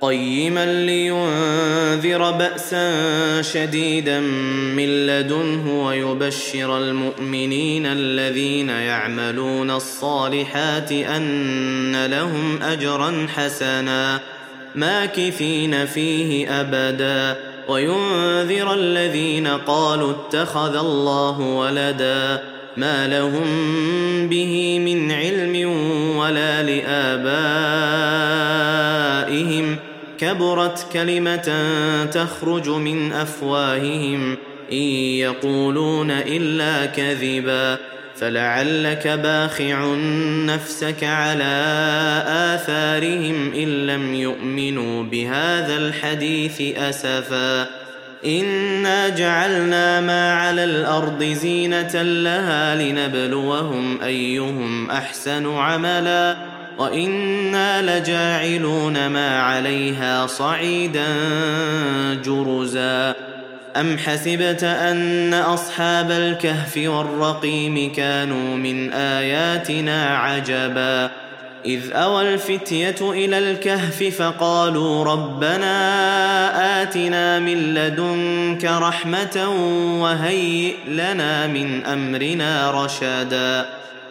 قيما لينذر بأسا شديدا من لدنه ويبشر المؤمنين الذين يعملون الصالحات أن لهم أجرا حسنا ماكثين فيه أبدا. وينذر الذين قالوا اتخذ الله ولدا ما لهم به من علم ولا لآبائهم كبرت كلمة تخرج من أفواههم. إن يقولون إلا كذبا فلعلك باخع نفسك على آثارهم إن لم يؤمنوا بهذا الحديث أسفا. إنا جعلنا ما على الأرض زينة لها لنبلوهم أيهم أحسن عملا. وأنا لجاعلون ما عليها صعيدا جرزا ام حسبت ان اصحاب الكهف والرقيم كانوا من اياتنا عجبا اذ اوى الفتيه إلى الكهف فقالوا ربنا اتنا من لدنك رحمه وهيئ لنا من امرنا رشدا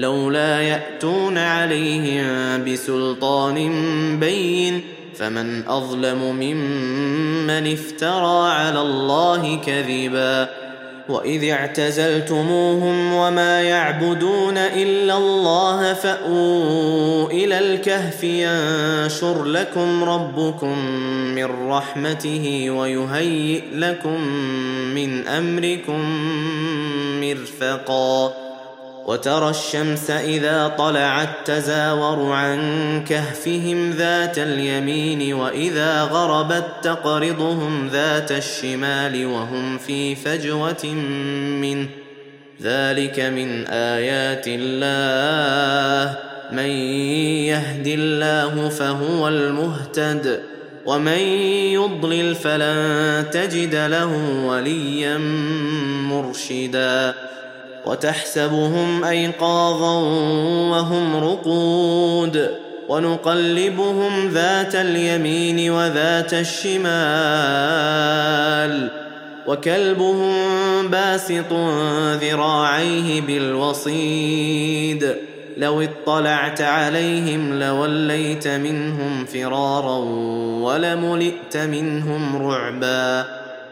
لولا يأتون عليهم بسلطان بين فمن أظلم ممن افترى على الله كذبا وإذ اعتزلتموهم وما يعبدون إلا الله فأووا إلى الكهف ينشر لكم ربكم من رحمته ويهيئ لكم من أمركم مرفقا وترى الشمس إذا طلعت تزاور عن كهفهم ذات اليمين وإذا غربت تقرضهم ذات الشمال وهم في فجوة منه. ذلك من آيات الله. من يهد الله فهو المهتد. ومن يضلل فلن تجد له وليا مرشدا. وتحسبهم أيقاظا وهم رقود ونقلبهم ذات اليمين وذات الشمال وكلبهم باسط ذراعيه بالوصيد لو اطلعت عليهم لوليت منهم فرارا ولملئت منهم رعبا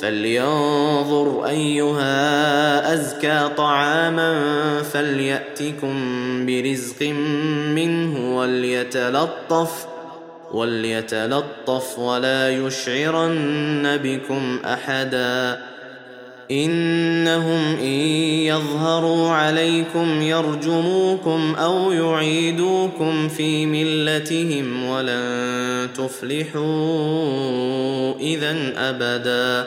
فلينظر أيها أزكى طعاما فليأتكم برزق منه وليتلطف وليتلطف ولا يشعرن بكم أحدا إنهم إن يظهروا عليكم يرجموكم أو يعيدوكم في ملتهم ولن تفلحوا إذا أبدا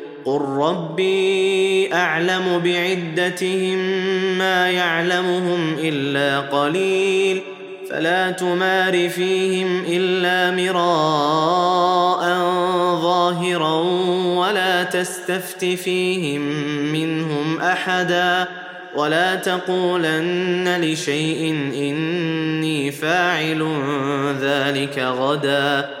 قل ربي اعلم بعدتهم ما يعلمهم الا قليل فلا تمار فيهم الا مراء ظاهرا ولا تستفت فيهم منهم احدا ولا تقولن لشيء اني فاعل ذلك غدا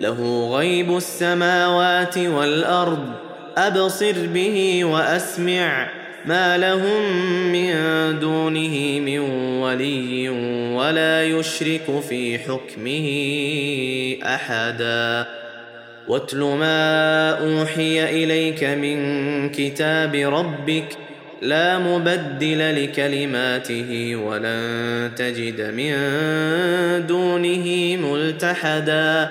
له غيب السماوات والأرض أبصر به وأسمع. ما لهم من دونه من ولي ولا يشرك في حكمه أحدا. واتل ما أوحي إليك من كتاب ربك لا مبدل لكلماته ولن تجد من دونه ملتحدا.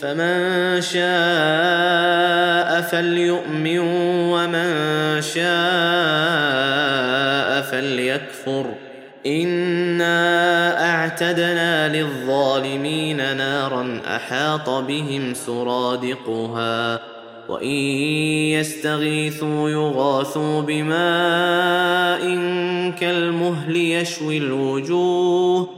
فمن شاء فليؤمن ومن شاء فليكفر انا اعتدنا للظالمين نارا احاط بهم سرادقها وان يستغيثوا يغاثوا بماء كالمهل يشوي الوجوه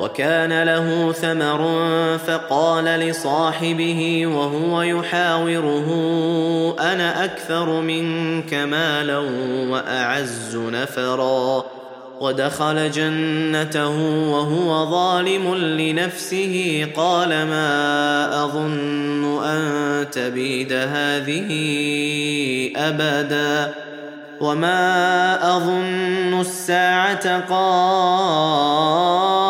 وكان له ثمر فقال لصاحبه وهو يحاوره أنا أكثر منك مالا وأعز نفرا. ودخل جنته وهو ظالم لنفسه قال ما أظن أن تبيد هذه أبدا. وما أظن الساعة قائمه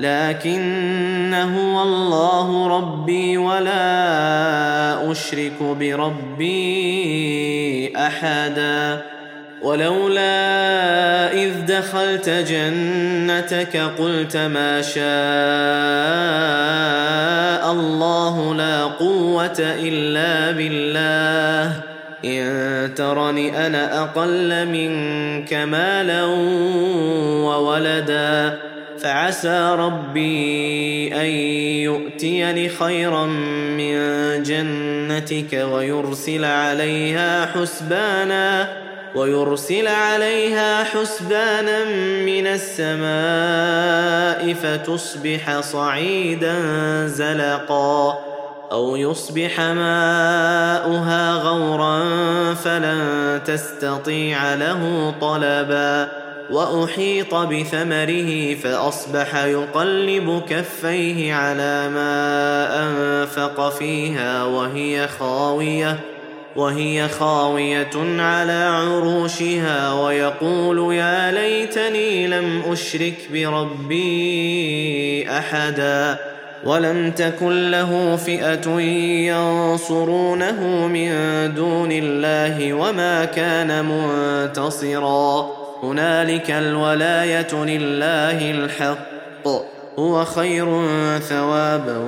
لكن هو الله ربي ولا أشرك بربي أحدا. ولولا إذ دخلت جنتك قلت ما شاء الله لا قوة إلا بالله. إن ترني أنا أقل منك مالا وولدا. فعسى ربي أن يؤتيني خيرا من جنتك ويرسل عليها حسبانا ويرسل عليها حسبانا من السماء فتصبح صعيدا زلقا أو يصبح ماؤها غورا فلن تستطيع له طلبا وأحيط بثمره فأصبح يقلب كفيه على ما أنفق فيها وهي خاوية وهي خاوية على عروشها ويقول يا ليتني لم أشرك بربي أحدا ولم تكن له فئة ينصرونه من دون الله وما كان منتصرا. هنالك الولاية لله الحق. هو خير ثوابا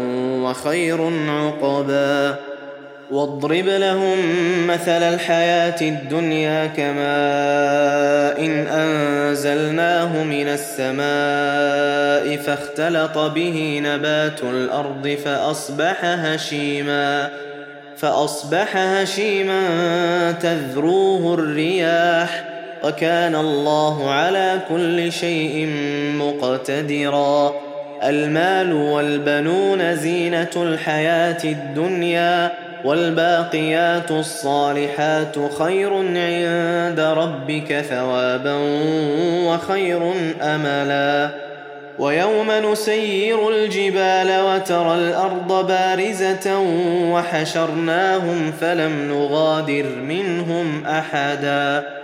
وخير عقبا. واضرب لهم مثل الحياة الدنيا كماء إن أنزلناه من السماء فاختلط به نبات الأرض فأصبح هشيما. فأصبح هشيما تذروه الرياح. وكان الله على كل شيء مقتدرا. المال والبنون زينة الحياة الدنيا والباقيات الصالحات خير عند ربك ثوابا وخير أملا. ويوم نسير الجبال وترى الأرض بارزة وحشرناهم فلم نغادر منهم أحدا.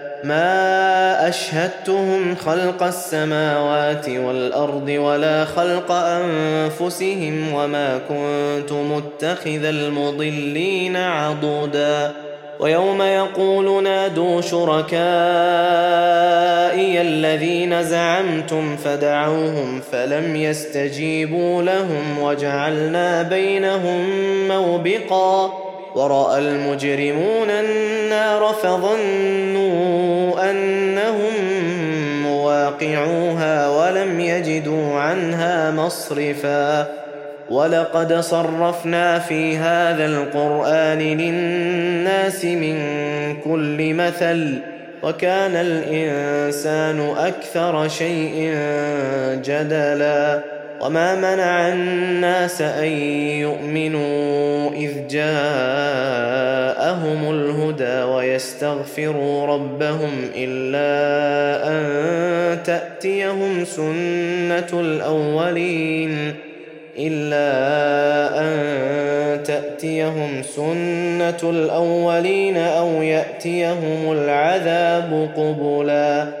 ما أشهدتهم خلق السماوات والأرض ولا خلق أنفسهم وما كنت متخذ المضلين عضدا. ويوم يقول نادوا شركائي الذين زعمتم فدعوهم فلم يستجيبوا لهم وجعلنا بينهم موبقا. ورأى المجرمون النار فظنوا مصرفا. ولقد صرفنا في هذا القران للناس من كل مثل وكان الانسان أكثر شيء جدلا. وما منع الناس ان يؤمنوا اذ جاءهم الهدى ويستغفروا ربهم الا ان تاتيهم سنه الاولين الا ان تاتيهم سنه الاولين أو ياتيهم العذاب قبلا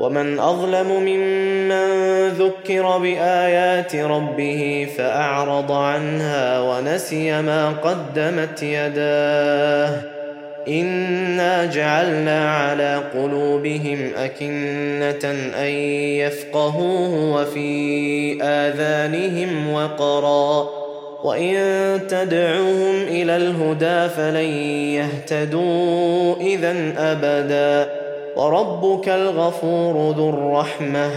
ومن أظلم ممن ذكر بآيات ربه فأعرض عنها ونسي ما قدمت يداه. إنا جعلنا على قلوبهم أكنة أن يفقهوه وفي آذانهم وقرا. وإن تدعوهم إلى الهدى فلن يهتدوا اذا أبدا. وربك الغفور ذو الرحمة.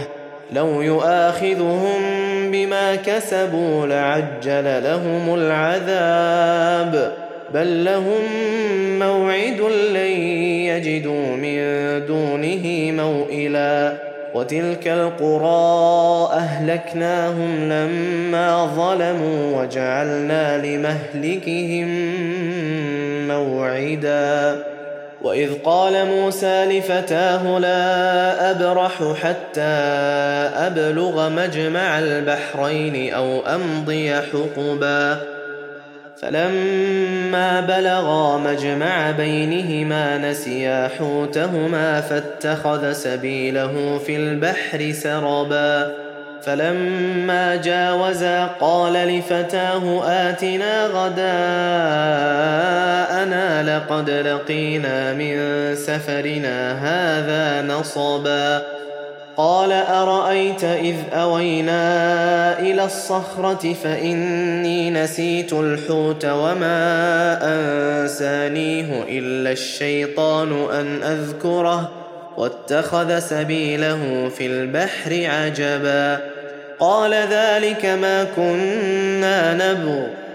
لو يؤاخذهم بما كسبوا لعجل لهم العذاب. بل لهم موعد لن يجدوا من دونه موئلا. وتلك القرى أهلكناهم لما ظلموا وجعلنا لمهلكهم موعدا. وإذ قال موسى لفتاه لا أبرح حتى أبلغ مجمع البحرين أو أمضي حقبا. فلما بلغا مجمع بينهما نسيا حوتهما فاتخذ سبيله في البحر سربا. فلما جاوزا قال لفتاه آتنا غداءنا لقد لقينا من سفرنا هذا نصبا. قال أرأيت إذ أوينا إلى الصخرة فإني نسيت الحوت وما أنسانيه إلا الشيطان أن أذكره واتخذ سبيله في البحر عجبا. قال ذلك ما كنا نبغ.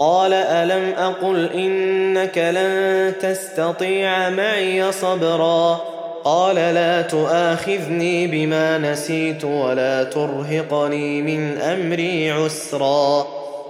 قال ألم أقل إنك لن تستطيع معي صبرا قال لا تؤاخذني بما نسيت ولا ترهقني من أمري عسرا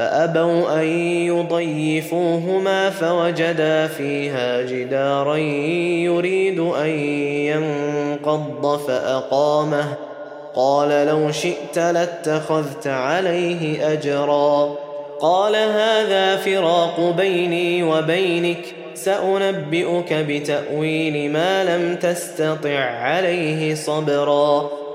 فأبوا أن يضيفوهما فوجدا فيها جدارا يريد أن ينقض فأقامه. قال لو شئت لاتخذت عليه اجرا. قال هذا فراق بيني وبينك سأنبئك بتأويل ما لم تستطع عليه صبرا.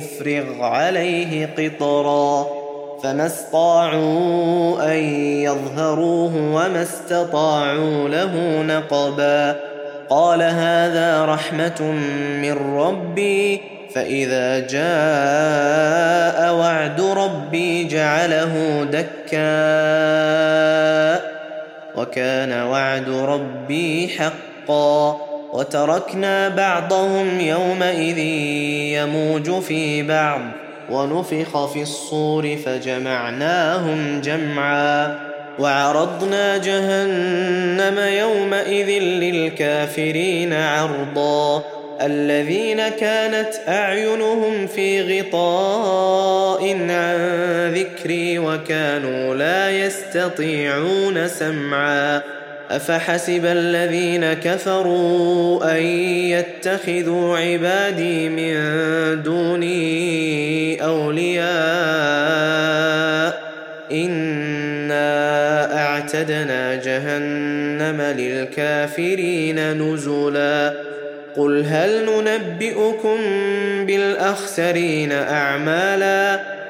أفرغ عليه قطرا فما استطاعوا أن يظهروه وما استطاعوا له نقبا قال هذا رحمة من ربي فإذا جاء وعد ربي جعله دكاً وكان وعد ربي حقا وتركنا بعضهم يومئذ يموج في بعض ونفخ في الصور فجمعناهم جمعا وعرضنا جهنم يومئذ للكافرين عرضا الذين كانت أعينهم في غطاء عن ذكري وكانوا لا يستطيعون سمعا افحسب الذين كفروا ان يتخذوا عبادي من دوني اولياء انا اعتدنا جهنم للكافرين نزلا قل هل ننبئكم بالاخسرين اعمالا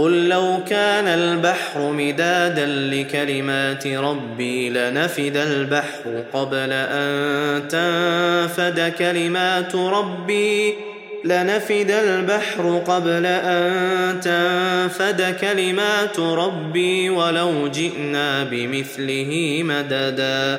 قل لو كان البحر مدادا لكلمات ربي لنفد البحر قبل أن تنفد كلمات ربي لنفد البحر قبل أن تنفد كلمات ربي ولو جئنا بمثله مددا.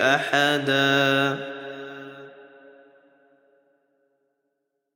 أحدا